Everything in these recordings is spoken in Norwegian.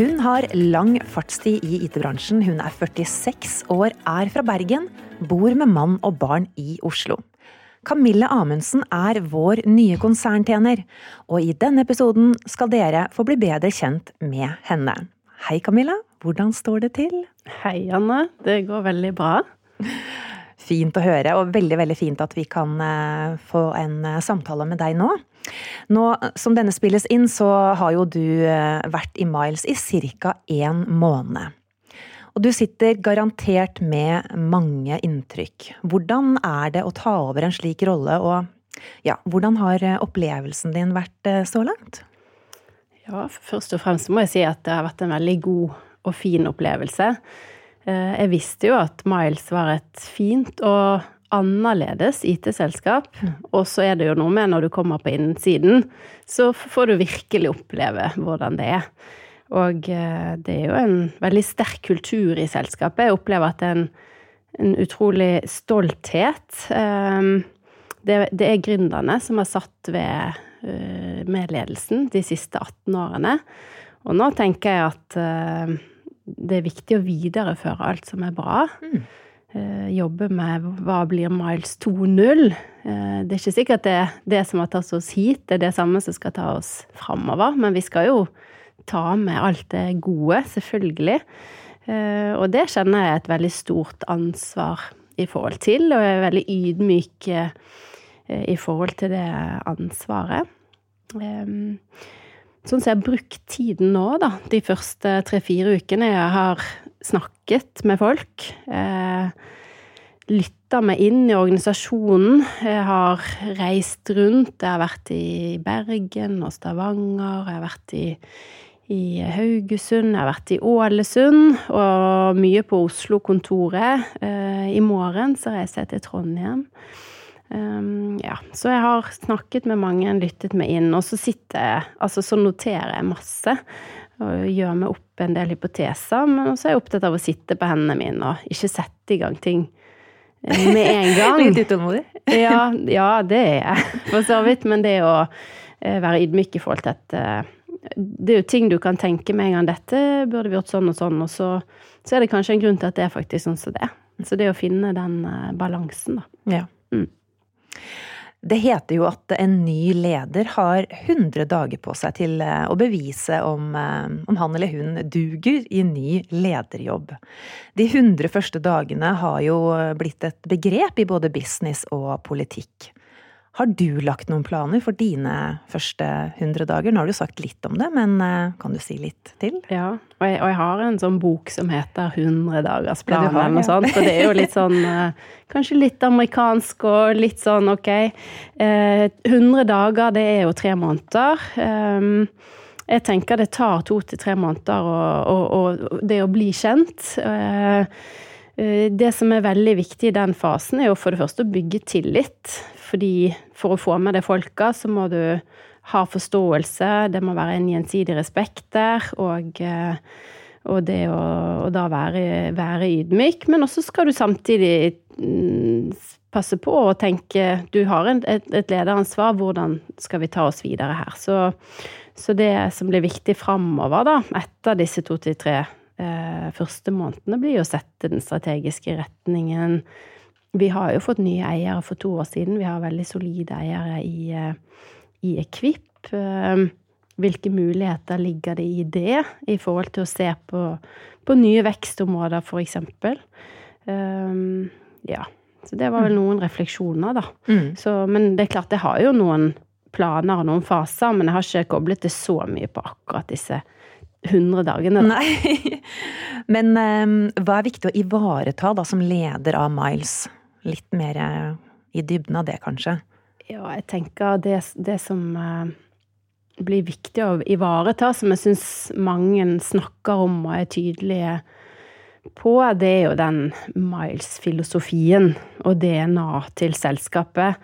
Hun har lang fartstid i IT-bransjen. Hun er 46 år, er fra Bergen, bor med mann og barn i Oslo. Camille Amundsen er vår nye konserntjener, og i denne episoden skal dere få bli bedre kjent med henne. Hei, Camilla. Hvordan står det til? Hei, Anne. Det går veldig bra. Fint å høre, og veldig veldig fint at vi kan eh, få en eh, samtale med deg nå. Nå som denne spilles inn, så har jo du eh, vært i Miles i ca. én måned. Og du sitter garantert med mange inntrykk. Hvordan er det å ta over en slik rolle, og ja, hvordan har opplevelsen din vært så langt? Ja, først og fremst må jeg si at det har vært en veldig god og fin opplevelse. Eh, jeg visste jo at Miles var et fint og annerledes IT-selskap. Mm. Og så er det jo noe med når du kommer på innsiden, så får du virkelig oppleve hvordan det er. Og eh, det er jo en veldig sterk kultur i selskapet. Jeg opplever at det er en, en utrolig stolthet. Eh, det, det er gründerne som har satt ved medledelsen de siste 18 årene. Og nå tenker jeg at det er viktig å videreføre alt som er bra. Mm. Eh, jobbe med hva blir Miles 2.0. Eh, det er ikke sikkert det er det som har tatt oss hit, det er det samme som skal ta oss framover. Men vi skal jo ta med alt det gode, selvfølgelig. Eh, og det kjenner jeg et veldig stort ansvar i forhold til, og jeg er veldig ydmyk i forhold til det ansvaret. Sånn som jeg har brukt tiden nå, da, de første tre-fire ukene jeg har snakket med folk. Eh, lytta meg inn i organisasjonen. Jeg har reist rundt. Jeg har vært i Bergen og Stavanger. Jeg har vært i, i Haugesund. Jeg har vært i Ålesund. Og mye på Oslo-kontoret. Eh, I morgen så reiser jeg til Trondheim. Um, ja, så jeg har snakket med mange, lyttet meg inn, og så sitter jeg Altså, så noterer jeg masse. Og gjør meg opp en del hypoteser, men også er jeg opptatt av å sitte på hendene mine og ikke sette i gang ting eh, med en gang. Litt utålmodig? ja, ja, det er jeg, for så vidt. Men det å eh, være ydmyk i forhold til at eh, det er jo ting du kan tenke med en gang. Dette burde vi gjort sånn og sånn, og så, så er det kanskje en grunn til at det er faktisk sånn som det er. Så det å finne den balansen, da. Ja. Mm. Det heter jo at en ny leder har 100 dager på seg til eh, å bevise om, eh, om, han eller hun duger i ny lederjobb. De 100 første dagene har jo blitt et begrep i både business og politikk. Har du lagt noen planer for dine første 100 dager? Nå har du sagt litt om det, men eh, kan du si litt til? Ja, og jeg, og jeg har en sånn bok som heter 100 dagers plan, ja, eller noe sånt. Og det er jo litt sånn eh, Kanskje litt amerikansk og litt sånn ok. 100 eh, dager, det er jo tre måneder. Jeg tenker det tar to til tre måneder og, det å bli kjent. Det som er veldig viktig i den fasen, er jo for det første å bygge tillit. Fordi for å få med det folka, så må du ha forståelse, det må være en gjensidig respekt der, og, eh, og det å, og da være, være, ydmyk. Men også skal du samtidig mm, passe på å tenke Du har et, et lederansvar, hvordan skal vi ta oss videre her? Så, så det som blir viktig framover, da, etter disse to til tre eh, første månedene, blir å sette den strategiske retningen vi har jo fått nye eiere for to år siden. Vi har veldig solide eiere i, eh, i Equip. Eh, hvilke muligheter ligger det i det, i forhold til å se på, på nye vekstområder, eksempel? Um, ja. Så det var vel mm. noen refleksjoner, da. Mm. Så, men det er klart, jeg har jo noen planer og noen faser, men jeg har ikke koblet det så mye på akkurat disse 100 dagene. Da. Nei. Men um, hva er viktig å ivareta da som leder av Miles? Litt mer eh, i dybden av det, kanskje? Ja, jeg tenker det, det som uh, blir viktig å ivareta, som jeg syns mange snakker om og er tydelige på, det er jo den Miles-filosofien og DNA til selskapet.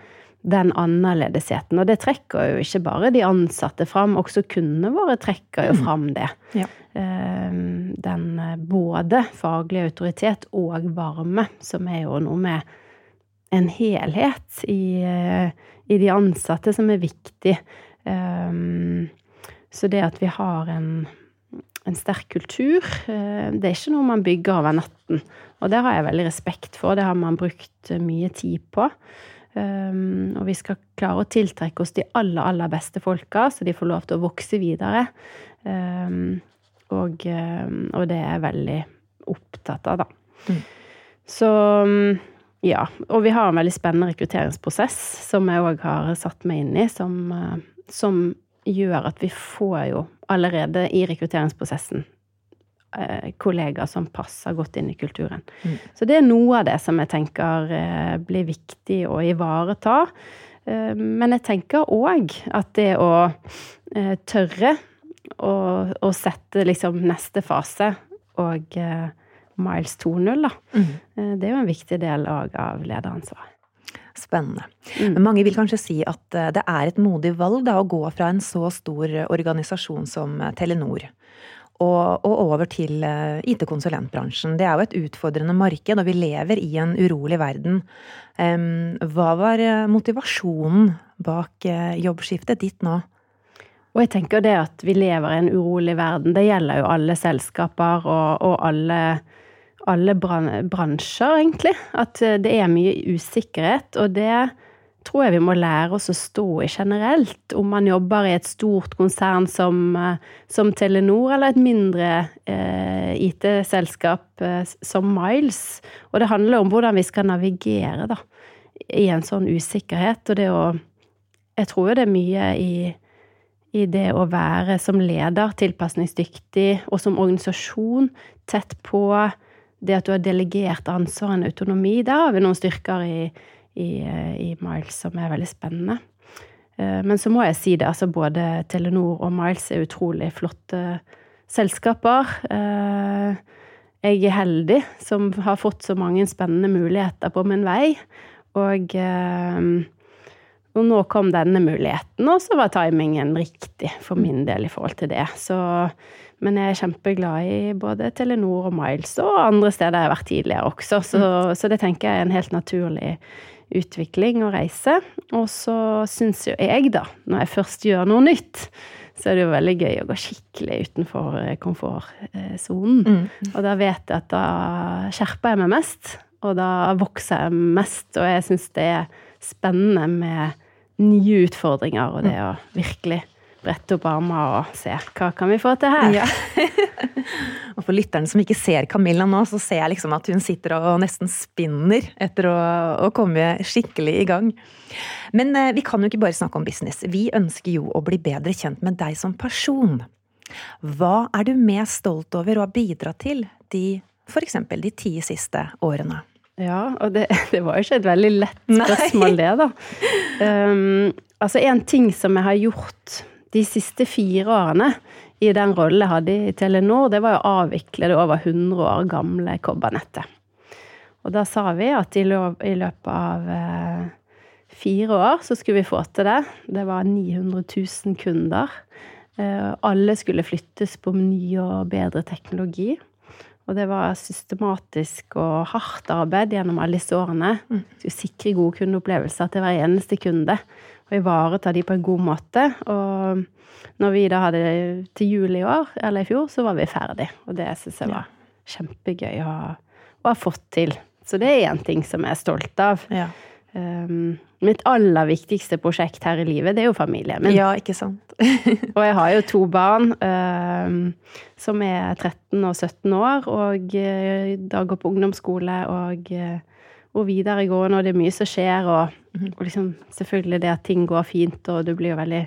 Den annerledesheten. Og det trekker jo ikke bare de ansatte fram, også kundene våre trekker jo fram det. Ja. Uh, den både faglige autoritet og varme, som er jo noe med en helhet i, eh, i, de ansatte som er viktig. Um, så det at vi har en, en sterk kultur. Det er ikke noe man bygger over natten. Og det har jeg veldig respekt for. Det har man brukt mye tid på. Um, og vi skal klare å tiltrekke oss de aller, aller beste folka, så de får lov til å vokse videre. Um, og, og, det er jeg veldig opptatt av, da. Mm. Så ja. Og vi har en veldig spennende rekrutteringsprosess som jeg òg har satt meg inn i, som, uh, som gjør at vi får jo allerede i rekrutteringsprosessen Eh, kollegaer som passer godt inn i kulturen. Mm. Så det er noe av det som jeg tenker eh, blir viktig å ivareta. Eh, men jeg tenker òg at det å tørre å, å sette liksom neste fase og Miles 2.0, da. Mm. Det er jo en viktig del òg av lederansvaret. Spennende. Mm. Men mange vil kanskje si at det er et modig valg da, å gå fra en så stor organisasjon som Telenor og, og over til eh, IT-konsulentbransjen. Det er jo et utfordrende marked, og vi lever i en urolig verden. Hva var eh, motivasjonen bak eh, jobbskiftet ditt nå? Og jeg tenker det at vi lever i en urolig verden, det gjelder jo alle selskaper og, og alle, alle bransjer, egentlig. At det er mye usikkerhet, og det tror jeg vi må lære oss å stå i generelt, om man jobber i et stort konsern som, eh, som Telenor, eller et mindre eh, IT-selskap eh, som Miles. Og det handler om hvordan vi skal navigere da, i en sånn usikkerhet. Og det å Jeg tror jo det er mye i, i det å være som leder tilpasningsdyktig, og som organisasjon tett på det at du har delegert ansvar og autonomi. Der har vi noen styrker i i, i Miles som er veldig spennende. Eh, men så må jeg si det, altså både Telenor og Miles er utrolig flotte selskaper. Eh, jeg er heldig som har fått så mange spennende muligheter på min vei. Og, eh, og nå kom denne muligheten, og så var timingen riktig for min del i forhold til det. Så, men jeg er kjempeglad i både Telenor og Miles, og andre steder jeg har vært tidligere også. Så, så det tenker jeg er en helt naturlig utvikling og reise. Og så syns jo jeg, da, når jeg først gjør noe nytt, så er det jo veldig gøy å gå skikkelig utenfor eh, komfortsonen. Mm. Og da vet jeg at da skjerper jeg meg mest, og da vokser jeg mest. Og jeg syns det er spennende med nye utfordringer, og det mm. å virkelig brette opp armer og se hva kan vi få til her. Ja. og for lytterne som ikke ser Camilla nå, så ser jeg liksom at hun sitter og nesten spinner etter å, å komme skikkelig i gang. Men eh, vi kan jo ikke bare snakke om business. Vi ønsker jo å bli bedre kjent med deg som person. Hva er du mest stolt over å ha bidratt til de f.eks. de ti siste årene? Ja, og det, det, var jo ikke et veldig lett spørsmål, det, da. Um, altså, en ting som jeg har gjort de siste fire årene i den rollen jeg hadde i Telenor, det var å avvikle det over 100 år gamle kobbernettet. Og da sa vi at i, løpet av eh, fire år så skulle vi få til det. Det var 900 000 kunder. Eh, alle skulle flyttes på ny og bedre teknologi. Og det var systematisk og hardt arbeid gjennom alle disse årene. Mm. Skulle sikre gode kundeopplevelser til hver eneste kunde og ivareta de på en god måte. Og når vi da hadde det til jul i år, eller i fjor, så var vi ferdig. Og det syns jeg var kjempegøy å, å, ha fått til. Så det er én ting som jeg er stolt av. Ja. Um, mitt aller viktigste prosjekt her i livet, det er jo familien min. Ja, ikke sant? og jeg har jo to barn um, som er 13 og 17 år, og uh, da går på ungdomsskole og uh, og videregående, og det er mye som skjer, og, mhm. og liksom, selvfølgelig det at ting går fint, og du blir jo veldig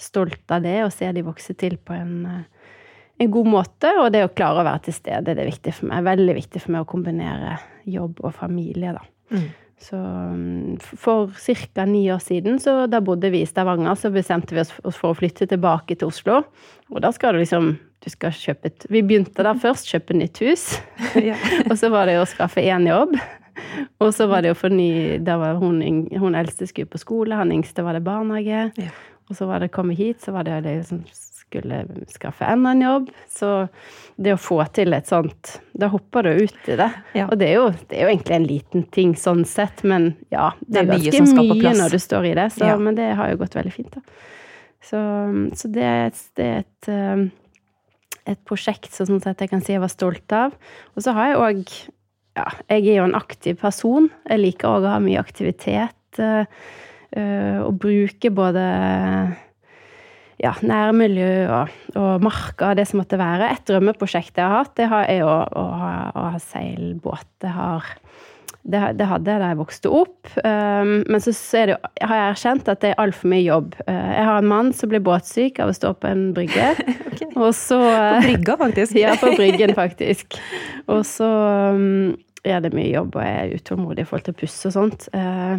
stolt av det, og ser de vokse til på en, uh, en god måte. Og det å klare å være til stede, det er viktig for meg. Veldig viktig for meg å kombinere jobb og familie, da. Mm. Så mm, for ca. ni år siden, så da bodde vi i Stavanger, så bestemte vi oss for å flytte tilbake til Oslo. Og da skal du liksom du skal kjøpe et Vi begynte da først, kjøpe nytt hus. Ja. og så var det å skaffe én jobb. Og så var det jo for ny Da var hun, hun eldste skulle på skole, han yngste var det barnehage. Ja. Og så var det å komme hit, så var det liksom som skulle skaffe enda en jobb. Så det å få til et sånt Da hopper du ut i det. Ja. Og det er, jo, det er, jo, egentlig en liten ting sånn sett, men ja, det er, det er ganske mye, mye når du står i det. Så, ja. Men det har jo gått veldig fint, da. Så, så det, det, er et, et prosjekt sånn jeg kan si jeg var stolt av. Og så har jeg òg Ja, jeg er jo en aktiv person. Jeg liker òg å ha mye aktivitet. Og bruke både ja, nærmiljø og, og marka, det som måtte være. Et drømmeprosjekt jeg har hatt, det er å, å, å ha seilbåt. Det har det, det, hadde jeg da jeg vokste opp. Um, men så, så det, har jeg erkjent at det er altfor mye jobb. Uh, jeg har en mann som blir båtsyk av å stå på en brygge. okay. Og så På brygga, faktisk? ja, på bryggen, faktisk. Og så um, er det mye jobb, og jeg er utålmodig i forhold til å pusse og sånt. Uh,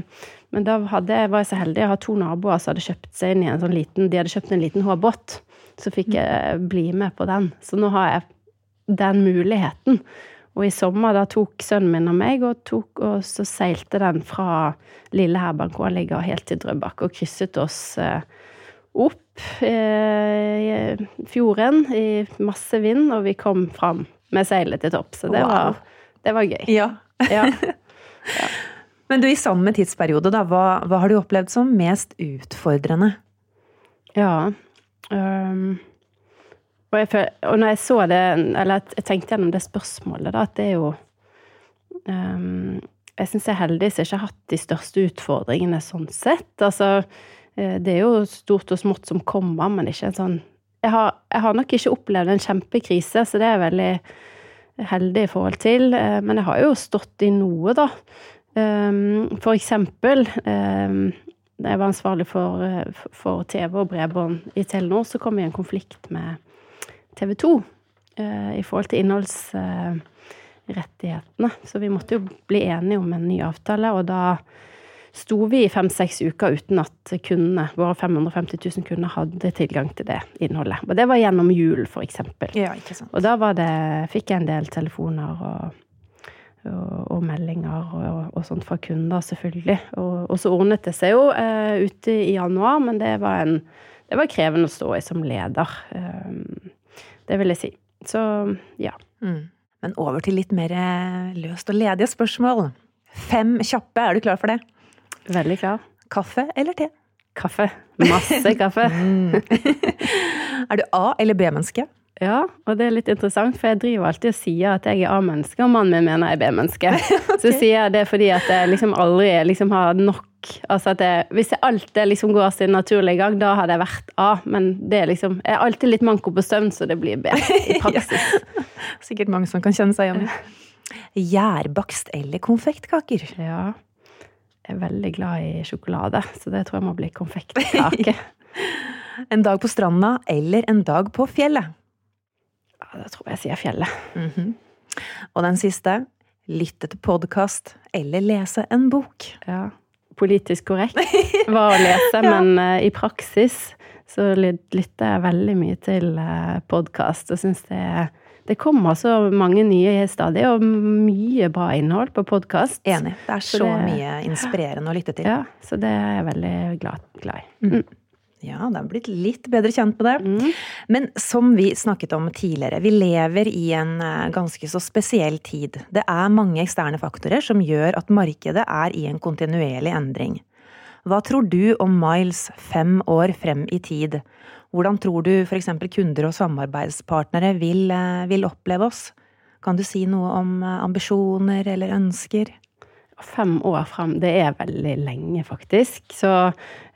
men da hadde, var jeg så heldig å ha to naboer som hadde kjøpt seg inn i en sånn liten De hadde kjøpt en liten håbåt. Så fikk jeg bli med på den. Så nå har jeg den muligheten. Og i sommer da tok sønnen min og meg, og, tok, og så seilte den fra lille Herbank-Åligga helt til Drøbak, og krysset oss eh, opp eh, i fjorden i masse vind, og vi kom fram med seilet til topp. Så det, wow. Det var, gøy. Ja. ja. ja. Men du, i samme tidsperiode, da, hva, hva, har du opplevd som mest utfordrende? Ja um og, jeg, og, når jeg så det, eller jeg tenkte gjennom det spørsmålet, da, at det er jo um, Jeg syns jeg er heldig som ikke har hatt de største utfordringene sånn sett. Altså, eh, det er jo stort og smått som kommer, men ikke en sånn jeg har, jeg har nok ikke opplevd en kjempekrise, så det er veldig heldig i forhold til. Eh, men jeg har jo stått i noe, da. Um, for eksempel um, da jeg var ansvarlig for, eh, for TV og bredbånd i Telenor, så kom vi i en konflikt med TV 2 eh, i forhold til innholdsrettighetene. Så vi måtte jo bli enige om en ny avtale, og da sto vi i fem-seks uker uten at kundene, våre 550 000 kunder hadde tilgang til det innholdet. Og det var gjennom jul, for eksempel. Ja. Og da det, fikk jeg en del telefoner og, og, og meldinger og, og, sånt fra kunder, selvfølgelig. Og, så ordnet det seg jo uh, ute i januar, men det var, en, det var krevende å stå i som leder. Um, det vil jeg si. Så ja. Mm. Men over til litt mer eh, løst og ledige spørsmål. Fem kjappe, er du klar for det? Veldig klar. Kaffe eller te? Kaffe. Masse kaffe. mm. er du A- eller B-menneske? Ja, og det er litt interessant, for jeg driver alltid og sier at jeg er A-menneske, og mannen min mener jeg er B-menneske. okay. Så sier jeg det fordi at jeg liksom aldri liksom har nok Altså at jeg, hvis jeg alltid liksom går sin naturlige gang, da hadde jeg vært A. Men det er liksom Jeg er alltid litt manko på søvn, så det blir B i praksis. ja. Sikkert mange som kan kjenne seg igjen. Gjærbakst eller konfektkaker? Ja. Er veldig glad i sjokolade, så det tror jeg må bli konfektkake. en dag på stranda eller en dag på fjellet? Ja, da tror jeg jeg sier fjellet. Mm -hmm. Og den siste lytte til podkast eller lese en bok. Ja. Politisk korrekt var å lese, ja. men uh, i praksis så lytter jeg veldig mye til uh, podkast og syns det det kommer så mange nye stadig, og mye bra innhold på podkast. Enig. Det er så, så det, mye inspirerende å lytte til. Ja, så det er jeg veldig glad, glad i. Mm. mm. Ja, det er blitt litt bedre kjent med det. Mm. Men som vi snakket om tidligere, vi lever i en eh, ganske så spesiell tid. Det er mange eksterne faktorer som gjør at markedet er i en kontinuerlig endring. Hva tror du om Miles fem år frem i tid? Hvordan tror du f.eks. kunder og samarbeidspartnere vil, eh, vil oppleve oss? Kan du si noe om eh, ambisjoner eller ønsker? Fem år frem, det er veldig lenge, faktisk. Så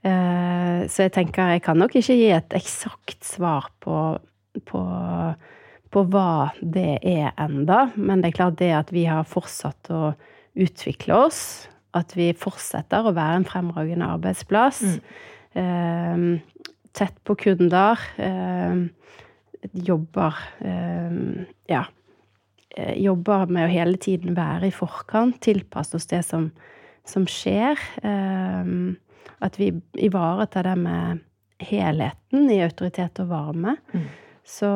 Eh, så jeg tenker jeg kan nok ikke gi et eksakt svar på, på, på hva det er enda, men det er klart det at vi har fortsatt å utvikle oss, at vi fortsetter å være en fremragende arbeidsplass. Mm. Eh, tett på kunder. Eh, jobber Ja. Jobber med å hele tiden være i forkant, tilpasse oss det som, som skjer. Eh, at vi ivaretar det med helheten i autoritet og varme. Mm. Så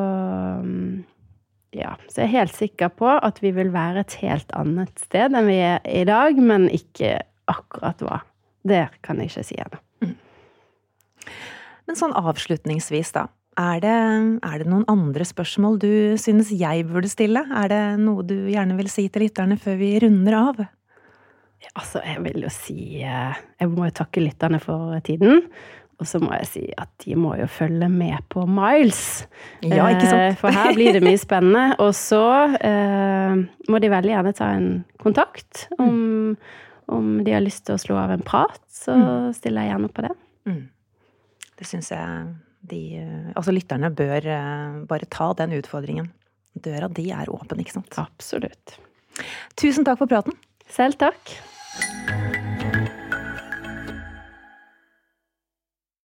ja, så jeg er helt sikker på at vi vil være et helt annet sted enn vi er i dag, men ikke akkurat hva. Det kan jeg ikke si ennå. Mm. Men sånn avslutningsvis, da. Er det, er det, noen andre spørsmål du synes jeg burde stille? Er det noe du gjerne vil si til lytterne før vi runder av? Altså, jeg vil jo si eh, Jeg må jo takke lytterne for tiden. Og så må jeg si at de må jo følge med på Miles. Ja, ikke sant? Eh, for her blir det mye spennende. Og så eh, må de veldig gjerne ta en kontakt om, om de har lyst til å slå av en prat. Så stiller jeg gjerne opp på det. Mm. Det syns jeg de Altså lytterne bør eh, bare ta den utfordringen. Døra di er åpen, ikke sant? Absolutt. Tusen takk for praten. Selv takk.